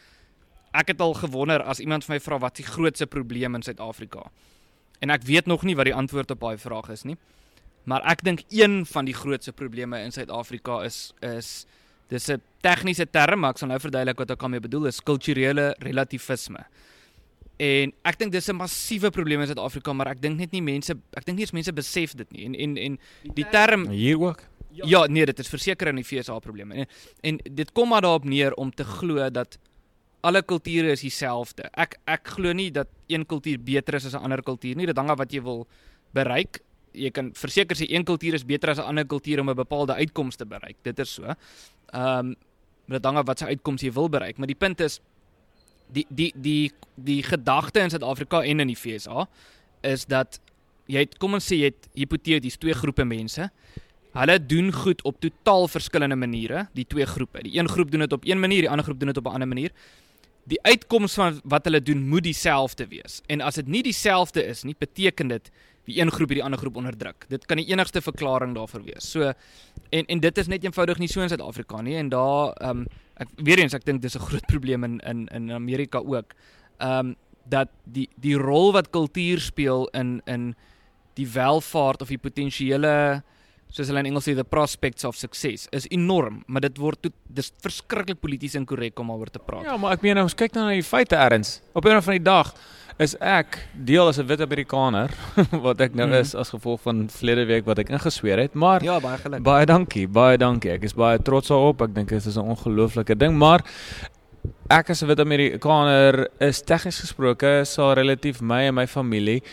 ek het al gewonder as iemand vir my vra wat is die grootste probleem in Suid-Afrika. En ek weet nog nie wat die antwoord op daai vraag is nie. Maar ek dink een van die grootste probleme in Suid-Afrika is is dis 'n tegniese term, maar ek sal nou verduidelik wat ek daarmee bedoel, is kulturele relativisme. En ek dink dis 'n massiewe probleem in Suid-Afrika, maar ek dink net nie mense ek dink nie eens mense besef dit nie. En en en die term hier ook. Ja, nee, dit is verseker in die FSA probleme. En, en dit kom maar daarop neer om te glo dat alle kulture is dieselfde. Ek ek glo nie dat een kultuur beter is as 'n ander kultuur nie. Dit hang af wat jy wil bereik. Jy kan verseker sê een kultuur is beter as 'n ander kultuur om 'n bepaalde uitkoms te bereik. Dit is so. Ehm um, dit hang af wat se uitkoms jy wil bereik, maar die punt is die die die die gedagte in Suid-Afrika en in die FSA is dat jy het kom ons sê jy het hipoteties twee groepe mense. Hulle doen goed op totaal verskillende maniere, die twee groepe. Die een groep doen dit op een manier, die ander groep doen dit op 'n ander manier die uitkoms van wat hulle doen moet dieselfde wees. En as dit nie dieselfde is nie, beteken dit die een groep het die ander groep onderdruk. Dit kan die enigste verklaring daarvoor wees. So en en dit is net eenvoudig nie so in Suid-Afrika nie en daar ehm um, ek weer eens ek dink dis 'n groot [laughs] probleem in in in Amerika ook. Ehm um, dat die die rol wat kultuur speel in in die welvaart of die potensiële soos hulle in Engels sê the prospects of success is enorm, maar dit word to, dis verskriklik polities inkorrek om daaroor te praat. Ja, maar ek meen ons kyk nou na die feite erns. Op 'n van die dag is ek deel as 'n wit Amerikaner [laughs] wat ek nou mm -hmm. is as gevolg van vlede week wat ek ingesweer het, maar Ja, baie geluk. Baie dankie, baie dankie. Ek is baie trots daarop. Ek dink dit is 'n ongelooflike ding, maar ek as 'n wit Amerikaner is tegnies gesproke sal relatief my en my familie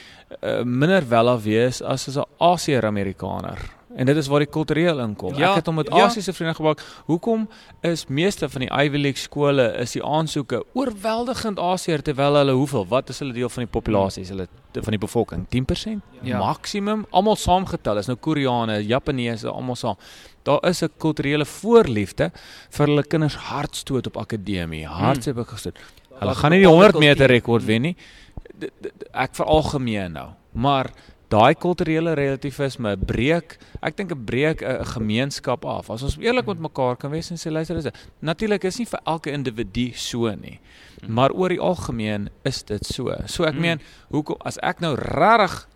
uh, minder welaf wees as as 'n Asiër Amerikaner. En dit is waar die kultureel inkom. Ja, ek het hom met ja. Asiëse vriende gebak. Hoekom is meeste van die Ivy League skole is die aansoeke oorweldigend Asiër terwyl hulle hoeveel? Wat is hulle deel van die populasie? Is hulle van die bevolking 10%? Ja. Maksimum almal saamgetel is nou Koreane, Japaneese, almal saam. Daar is 'n kulturele voorliefde vir hulle kinders hartstoot op akademie. Hartseer hmm. gestoot. Hulle gaan nie die 100 meter rekord wen nie. Ek veralgemeen nou. Maar daai kulturele relativisme breek ek dink 'n breek 'n gemeenskap af. As ons eerlik met mekaar kan wees en sê luister is natuurlik is nie vir elke individu so nie. Hmm. Maar oor die algemeen is dit so. So ek hmm. meen, hoekom as ek nou regtig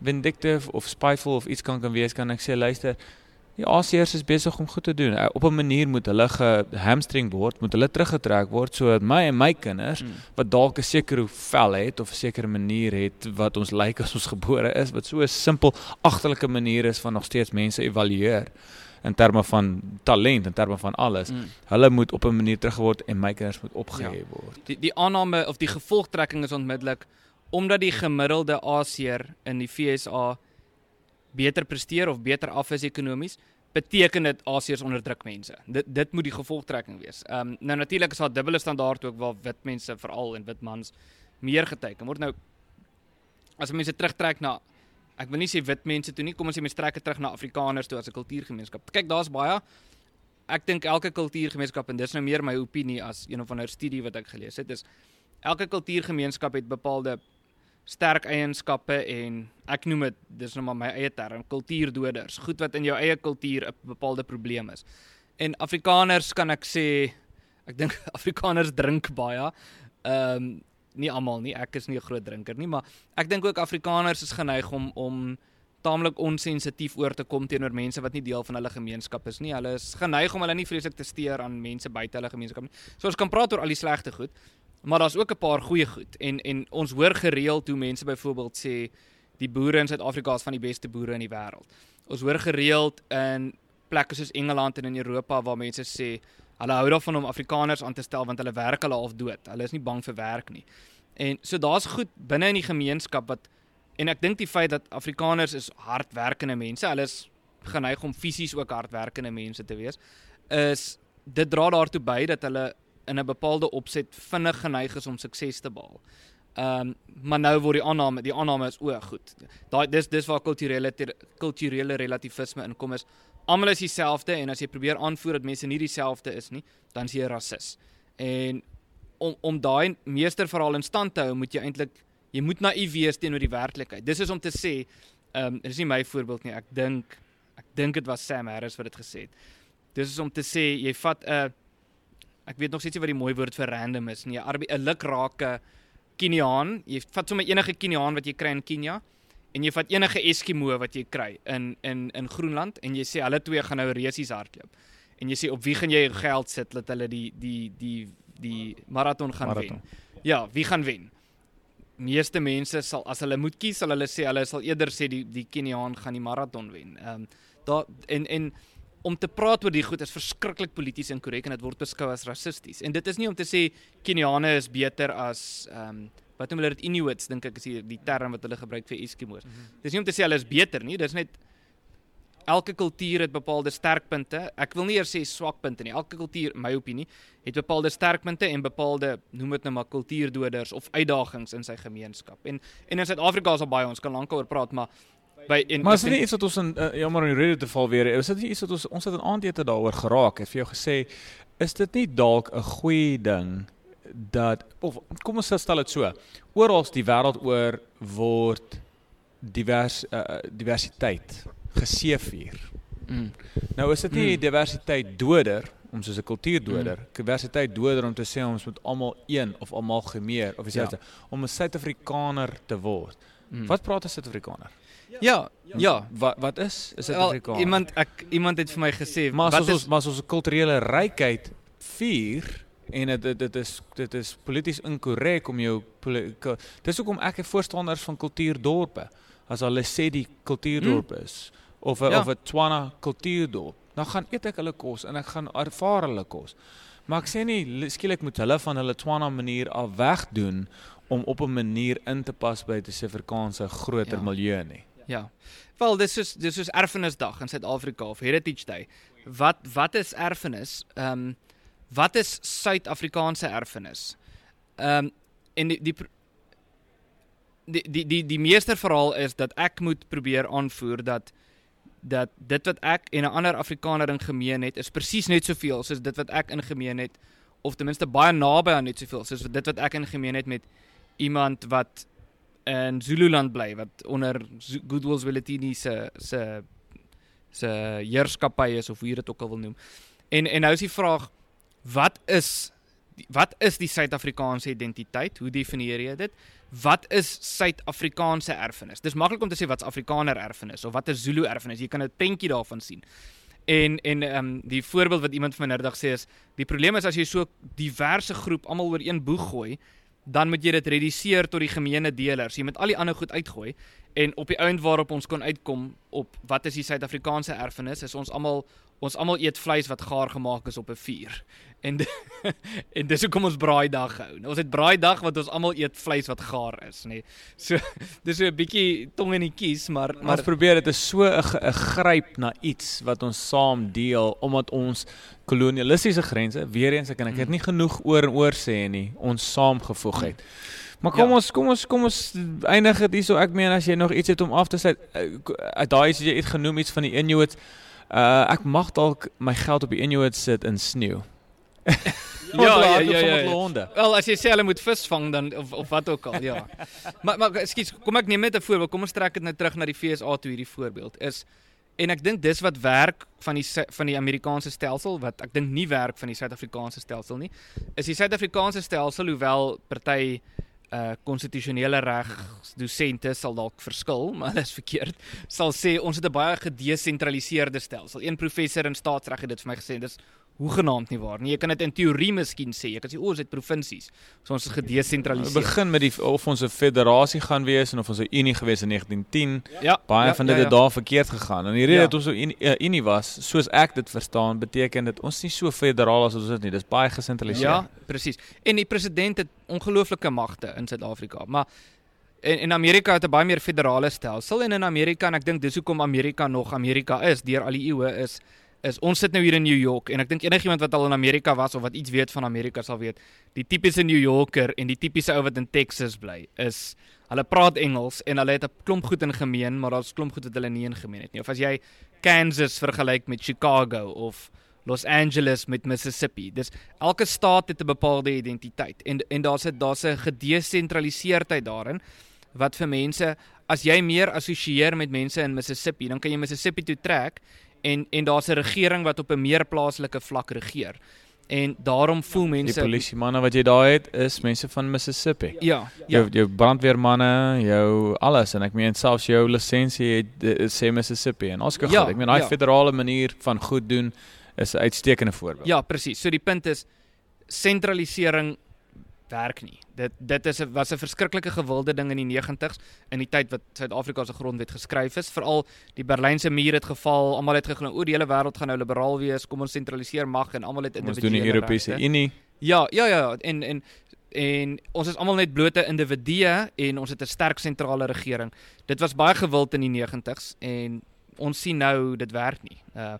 vindictive of spiteful of iets kan kan wees, kan ek sê luister, Die Asiërs is besig om goed te doen. Op 'n manier moet hulle gehamstring word, moet hulle teruggetrek word sodat my en my kinders hmm. wat dalk 'n sekere vel het of 'n sekere manier het wat ons lyk like as ons gebore is, wat so 'n simpel agterlike manier is van nog steeds mense evalueer in terme van talent en terme van alles. Mm. Hulle moet op 'n manier terugword en my kinders moet opgehef ja. word. Die die aanname of die gevolgtrekking is onmiddellik omdat die gemiddelde Asiër in die FSA beter presteer of beter af is ekonomies, beteken dit Asiërs onderdruk mense. Dit dit moet die gevolgtrekking wees. Ehm um, nou natuurlik is daar dubbele standaard ook waar wit mense veral en wit mans meer geteken word. Nou as mense terugtrek na ek wil nie sê wit mense toe nie, kom ons sê mense trek terug na Afrikaners toe as 'n kultuurgemeenskap. Kyk, daar's baie ek dink elke kultuurgemeenskap en dis nou meer my opinie as een of ander studie wat ek gelees het, is elke kultuurgemeenskap het bepaalde sterk eienskappe en ek noem dit dis nou maar my eie term kultuurdoders. Goed wat in jou eie kultuur 'n bepaalde probleem is. En afrikaners kan ek sê ek dink [laughs] afrikaners drink baie. Ehm um, nie almal nie ek is nie 'n groot drinker nie maar ek dink ook afrikaners is geneig om om taamlik onsensitief oor te kom teenoor mense wat nie deel van hulle gemeenskap is nie. Hulle is geneig om hulle nie vreeslik te steur aan mense buite hulle gemeenskap nie. So ons kan praat oor al die slegte goed Maar daar's ook 'n paar goeie goed en en ons hoor gereeld hoe mense byvoorbeeld sê die boere in Suid-Afrika is van die beste boere in die wêreld. Ons hoor gereeld in plekke soos Engeland en in Europa waar mense sê hulle hou daarvan om Afrikaners aan te stel want hulle werk hulle half dood. Hulle is nie bang vir werk nie. En so daar's goed binne in die gemeenskap wat en ek dink die feit dat Afrikaners is hardwerkende mense, hulle is geneig om fisies ook hardwerkende mense te wees, is dit dra daartoe by dat hulle in 'n bepaalde opset vinnig geneig is om sukses te behaal. Ehm um, maar nou word die aanname, die aanname is o, goed. Daai dis dis waar kulturele kulturele relativisme inkom is. Almal is dieselfde en as jy probeer aanvoer dat mense nie dieselfde is nie, dan is jy 'n rasis. En om om daai meesterverhaal in stand te hou, moet jy eintlik jy moet naïef wees teenoor die werklikheid. Dis is om te sê, ehm um, dis nie my voorbeeld nie. Ek dink ek dink dit was Sam Harris wat dit gesê het. Dis is om te sê jy vat 'n uh, ek weet nog steeds nie wat die mooi woord vir random is nie. 'n 'n lukrake Keniaan, jy vat sommer enige Keniaan wat jy kry in Kenia en jy vat enige Eskimo wat jy kry in in in Groenland en jy sê hulle twee gaan nou resies hardloop. En jy sê op wie gaan jy jou geld sit dat hulle die die die die maraton gaan Marathon. wen? Ja, wie gaan wen? Meeste mense sal as hulle moet kies, sal hulle sê hulle sal eerder sê die die Keniaan gaan die maraton wen. Ehm um, daar en en om te praat oor die goed is verskriklik polities inkorrek en dit word beskou as rassisties. En dit is nie om te sê Keniane is beter as ehm um, wat noem hulle dit Inuits dink ek is die, die term wat hulle gebruik vir Eskimos. Mm -hmm. Dis nie om te sê hulle is beter nie, dis net elke kultuur het bepaalde sterkpunte. Ek wil nie eers sê swakpunte nie. Elke kultuur, my opinie, het bepaalde sterkpunte en bepaalde noem dit nou maar kultuurdoders of uitdagings in sy gemeenskap. En en in Suid-Afrika is al baie ons kan lank oor praat, maar by en Maar is dit nie iets wat ons in uh, jammer die rede te val weer. Is dit nie iets wat ons ons het in aandete daaroor geraak het vir jou gesê is dit nie dalk 'n goeie ding dat of kom ons stel dit so. Oral die wêreld oor word divers uh, diversiteit geseëvier. mm, Nou is dit nie Mm. diversiteit doder om soos 'n kultuurdoder, mm. diversiteit doder om te sê ons moet almal een of almal gemeer of iets ja. om 'n Suid-Afrikaner te word. Mm. Wat praat 'n Suid-Afrikaner? Ja, ja. Wat wat is 'n Wel, Suid-Afrikaner? iemand ek iemand het vir my gesê maar as is ons maar as ons kulturele rykheid vier en dit dit dit is dit is polities inkorrek om jou dis hoekom ek 'n voorstander is van kultuurdorpe. As hulle sê die kultuurdorp is of 'n Hmm. Ja. of 'n Tswana kultuurdorp, dan gaan eet ek hulle kos en ek gaan ervaar hulle kos. Maar ek sê nie li- skielik moet hulle van hulle Tswana manier af wegdoen om op 'n manier in te pas by die Suid-Afrikaanse groter Ja. milieu nie. Ja. Wel, dis soos dis soos erfenisdag in Suid-Afrika of Heritage Day. Wat wat is erfenis? Ehm um, wat is Suid-Afrikaanse erfenis? Ehm um, en die die, die die die die meester verhaal is dat ek moet probeer aanvoer dat dat dit wat ek en 'n ander Afrikaner in gemeen het is presies net soveel soos dit wat ek in gemeen het of ten minste baie naby aan net soveel soos dit wat ek in gemeen het met iemand wat in Zululand bly wat onder Zu- Goodwill Zwelithini se se se heerskappy is of hoe jy dit ook al wil noem. En en nou is die vraag wat is wat is die Suid-Afrikaanse identiteit? Hoe definieer jy dit? Wat is Suid-Afrikaanse erfenis? Dis maklik om te sê wat's Afrikaner erfenis of wat is Zulu erfenis. Jy kan 'n prentjie daarvan sien. En en ehm um, die voorbeeld wat iemand my nou sê is die probleem is as jy so diverse groep almal oor een boeg gooi, dan moet jy dit reduseer tot die gemeene deler. Jy moet al die ander goed uitgooi en op die ount waarop ons kon uitkom op wat is die Suid-Afrikaanse erfenis? Is ons almal ons almal eet vleis wat gaar gemaak is op 'n vuur. En [laughs] en dis hoekom ons braaidag hou. Nou, Ons het braaidag wat ons almal eet vleis wat gaar is, nê. Nee. So [laughs] dis so 'n bietjie tong in die kies, maar Maar ons probeer dit is so 'n gryp na iets wat ons saam deel omdat ons kolonialistiese grense weer eens ek en ek het Mm. nie genoeg oor en oor sê nie ons saamgevoeg het. Maar kom Ja. ons kom ons kom ons eindig dit hierso ek meen as jy nog iets het om af te sluit eh, uit daai wat jy het genoem iets van die Inuit uh ek mag dalk my geld op die Inuit sit in sneeu. [laughs] Ja, ja, ja, ja, ja. Wel as jy sê hulle moet vis vang dan of of wat ook al, ja. [laughs] maar maar ekskuus, kom ek neem net 'n voorbeeld. Kom ons trek dit nou terug na die FSA toe hierdie voorbeeld is en ek dink dis wat werk van die van die Amerikaanse stelsel wat ek dink nie werk van die Suid-Afrikaanse stelsel nie. Is die Suid-Afrikaanse stelsel hoewel party uh konstitusionele reg dosente sal dalk verskil, [laughs] maar dit is verkeerd. Sal sê ons het 'n baie gedesentraliseerde stelsel. Een professor in staatsreg het dit vir my gesê. Dis hoegenaamd nie waar nie. Jy kan dit in teorie miskien sê. Jy kan sê o, ons het provinsies. So ons is gedesentraliseer. begin met die of ons 'n federasie gaan wees en of ons 'n unie gewees in 1910. Ja, Baie ja, van dit ja, het daar verkeerd gegaan. En die rede Ja. dat ons so unie, uh, unie was, soos ek dit verstaan, beteken dit ons is nie so federaal as ons is nie. Dis baie gesentraliseer. Ja, presies. En die president het ongelooflike magte in Suid-Afrika, maar en in Amerika het 'n baie meer federale stelsel en in Amerika en ek dink dis hoekom Amerika nog Amerika is deur al die eeue is is ons sit nou hier in New York en ek dink enigiemand wat al in Amerika was of wat iets weet van Amerika sal weet die tipiese New Yorker en die tipiese ou wat in Texas bly is hulle praat Engels en hulle het 'n klomp goed in gemeen maar daar's klomp goed wat hulle nie in gemeen het nie of as jy Kansas vergelyk met Chicago of Los Angeles met Mississippi. Dis elke staat het 'n bepaalde identiteit en en daar's 'n daar's 'n gedesentraliseerdheid daarin wat vir mense as jy meer assosieer met mense in Mississippi, dan kan jy Mississippi toe trek en en daar's 'n regering wat op 'n meer plaaslike vlak regeer. En daarom voel mense Die polisie manne wat jy daar het is mense van Mississippi. Ja, Jou ja. jou brandweermanne, jou alles en ek meen selfs jou lisensie het eh, sê Mississippi en ons kyk Ja, goed. Ek meen daai ja. federale manier van goed doen is 'n uitstekende voorbeeld. Ja, presies. So die punt is sentralisering werk nie. Dit dit is 'n was 'n verskriklike gewilde ding in die 90's in die tyd wat Suid-Afrika se grondwet geskryf is. Veral die Berlynse muur het geval. Almal het geglo o, die hele wêreld gaan nou liberaal wees. Kom ons sentraliseer mag en almal het Ons doen die individuele Europese regte. Unie. Ja, ja, ja, en en en ons is almal net blote individue en ons het 'n sterk sentrale regering. Dit was baie gewild in die 90's en ons sien nou dit werk nie. Uh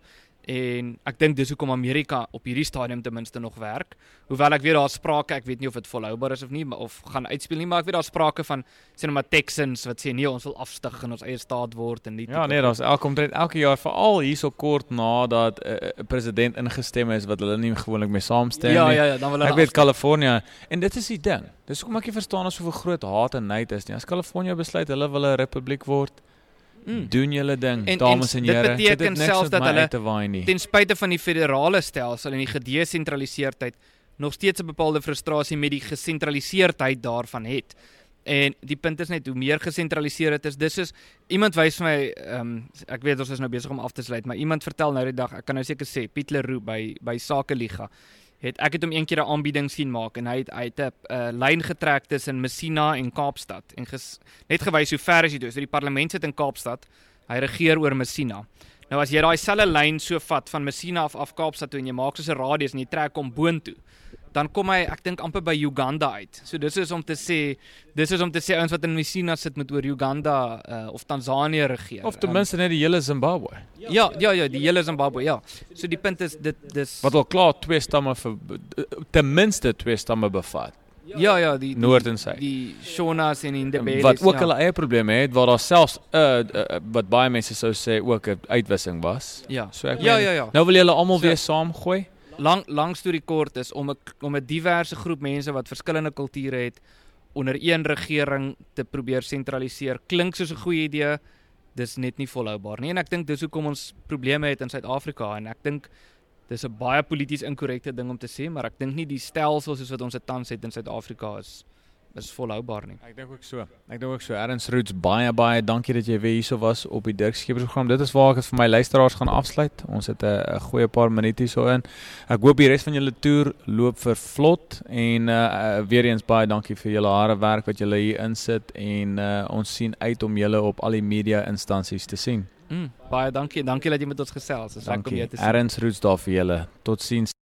en ek dink dis hoekom Amerika op hierdie stadium ten minste nog werk. Hoewel ek weet daar's sprake, ek weet nie of dit volhoubaar is of nie, maar of gaan uitspeel nie, maar ek weet daar's sprake van sê nou maar Texans wat sê nee, ons wil afstyg en ons eie staat word en die Ja, nee, daar's elke omtrent elke jaar veral hierso kort nadat 'n uh, president ingestem is wat hulle nie gewoonlik mee saamstem Ja, nie. ja, ja, dan wil hulle Ek weet Kalifornië en dit is die ding. Dis hoekom ek nie verstaan as hoeveel groot haat en nait is nie. As Kalifornië besluit hulle wil 'n republiek word, Mm. doen julle ding, En- dames en en dit here. beteken Dit het niks selfs dat hulle ten spyte van die federale stelsel en die gedesentraliseerdheid nog steeds 'n bepaalde frustrasie met die gesentraliseerdheid daarvan het. En die punt is net hoe meer gesentraliseer dit is, dis is iemand wys vir my ehm um, ek weet ons is nou besig om af te sluit, maar iemand vertel nou die dag, ek kan nou seker sê Piet Leroux by by Sakeliga het ek het hom een keer 'n aanbieding sien maak en hy het hy het 'n uh, lyn getrek tussen Messina en Kaapstad en ges, net gewys hoe ver is dit toe. So die parlement sit in Kaapstad. Hy regeer oor Messina. Nou as jy daai selfe lyn so vat van Messina af af Kaapstad toe en jy maak soos 'n radius en jy trek hom boontoe, dan kom hy ek dink amper by Uganda uit. So dis is om te sê dis is om te sê ouens wat in Messina sit met oor Uganda uh, of Tansanië regeer. Of ten minste net die hele Zimbabwe. um, ja, ja ja, die hele Zimbabwe, ja. So die punt is dit dis Wat al klaar twee stamme vir ten minste twee stamme bevat, ja ja, die die, noord en suid. die Shonas en die Ndebele Wat ook hulle eie probleme het waar daar selfs 'n uh, uh, wat baie mense sou sê ook 'n uitwissing was. ja. So ek Ja meen, ja ja. Nou wil julle almal So- weer saamgooi. Lang lang storie kort is om 'n om 'n diverse groep mense wat verskillende kulture het onder een regering te probeer sentraliseer klink soos 'n goeie idee dis net nie volhoubaar nie. En ek dink dis hoekom ons probleme het in Suid-Afrika. En ek dink dis 'n baie polities inkorrekte ding om te sê maar ek dink nie die stelsel soos wat ons dit tans het in Suid-Afrika is is volhoubaar nie Ek dink ook so. Ek dink ook so. Erns Roots baie baie dankie dat jy weer hierso was op die Dirk Skeepers program. Dit is waar ek dit vir my luisteraars gaan afsluit. Ons het 'n goeie paar minute hierso in. Ek hoop die res van julle toer loop vir vlot en uh, weer eens baie dankie vir julle harde werk wat julle hier insit en uh ons sien uit om julle op al die media instansies te sien. mm, baie dankie dankie dat jy met ons gesels dis lekker om jou te sien Erns Roots daar vir julle. Totsiens.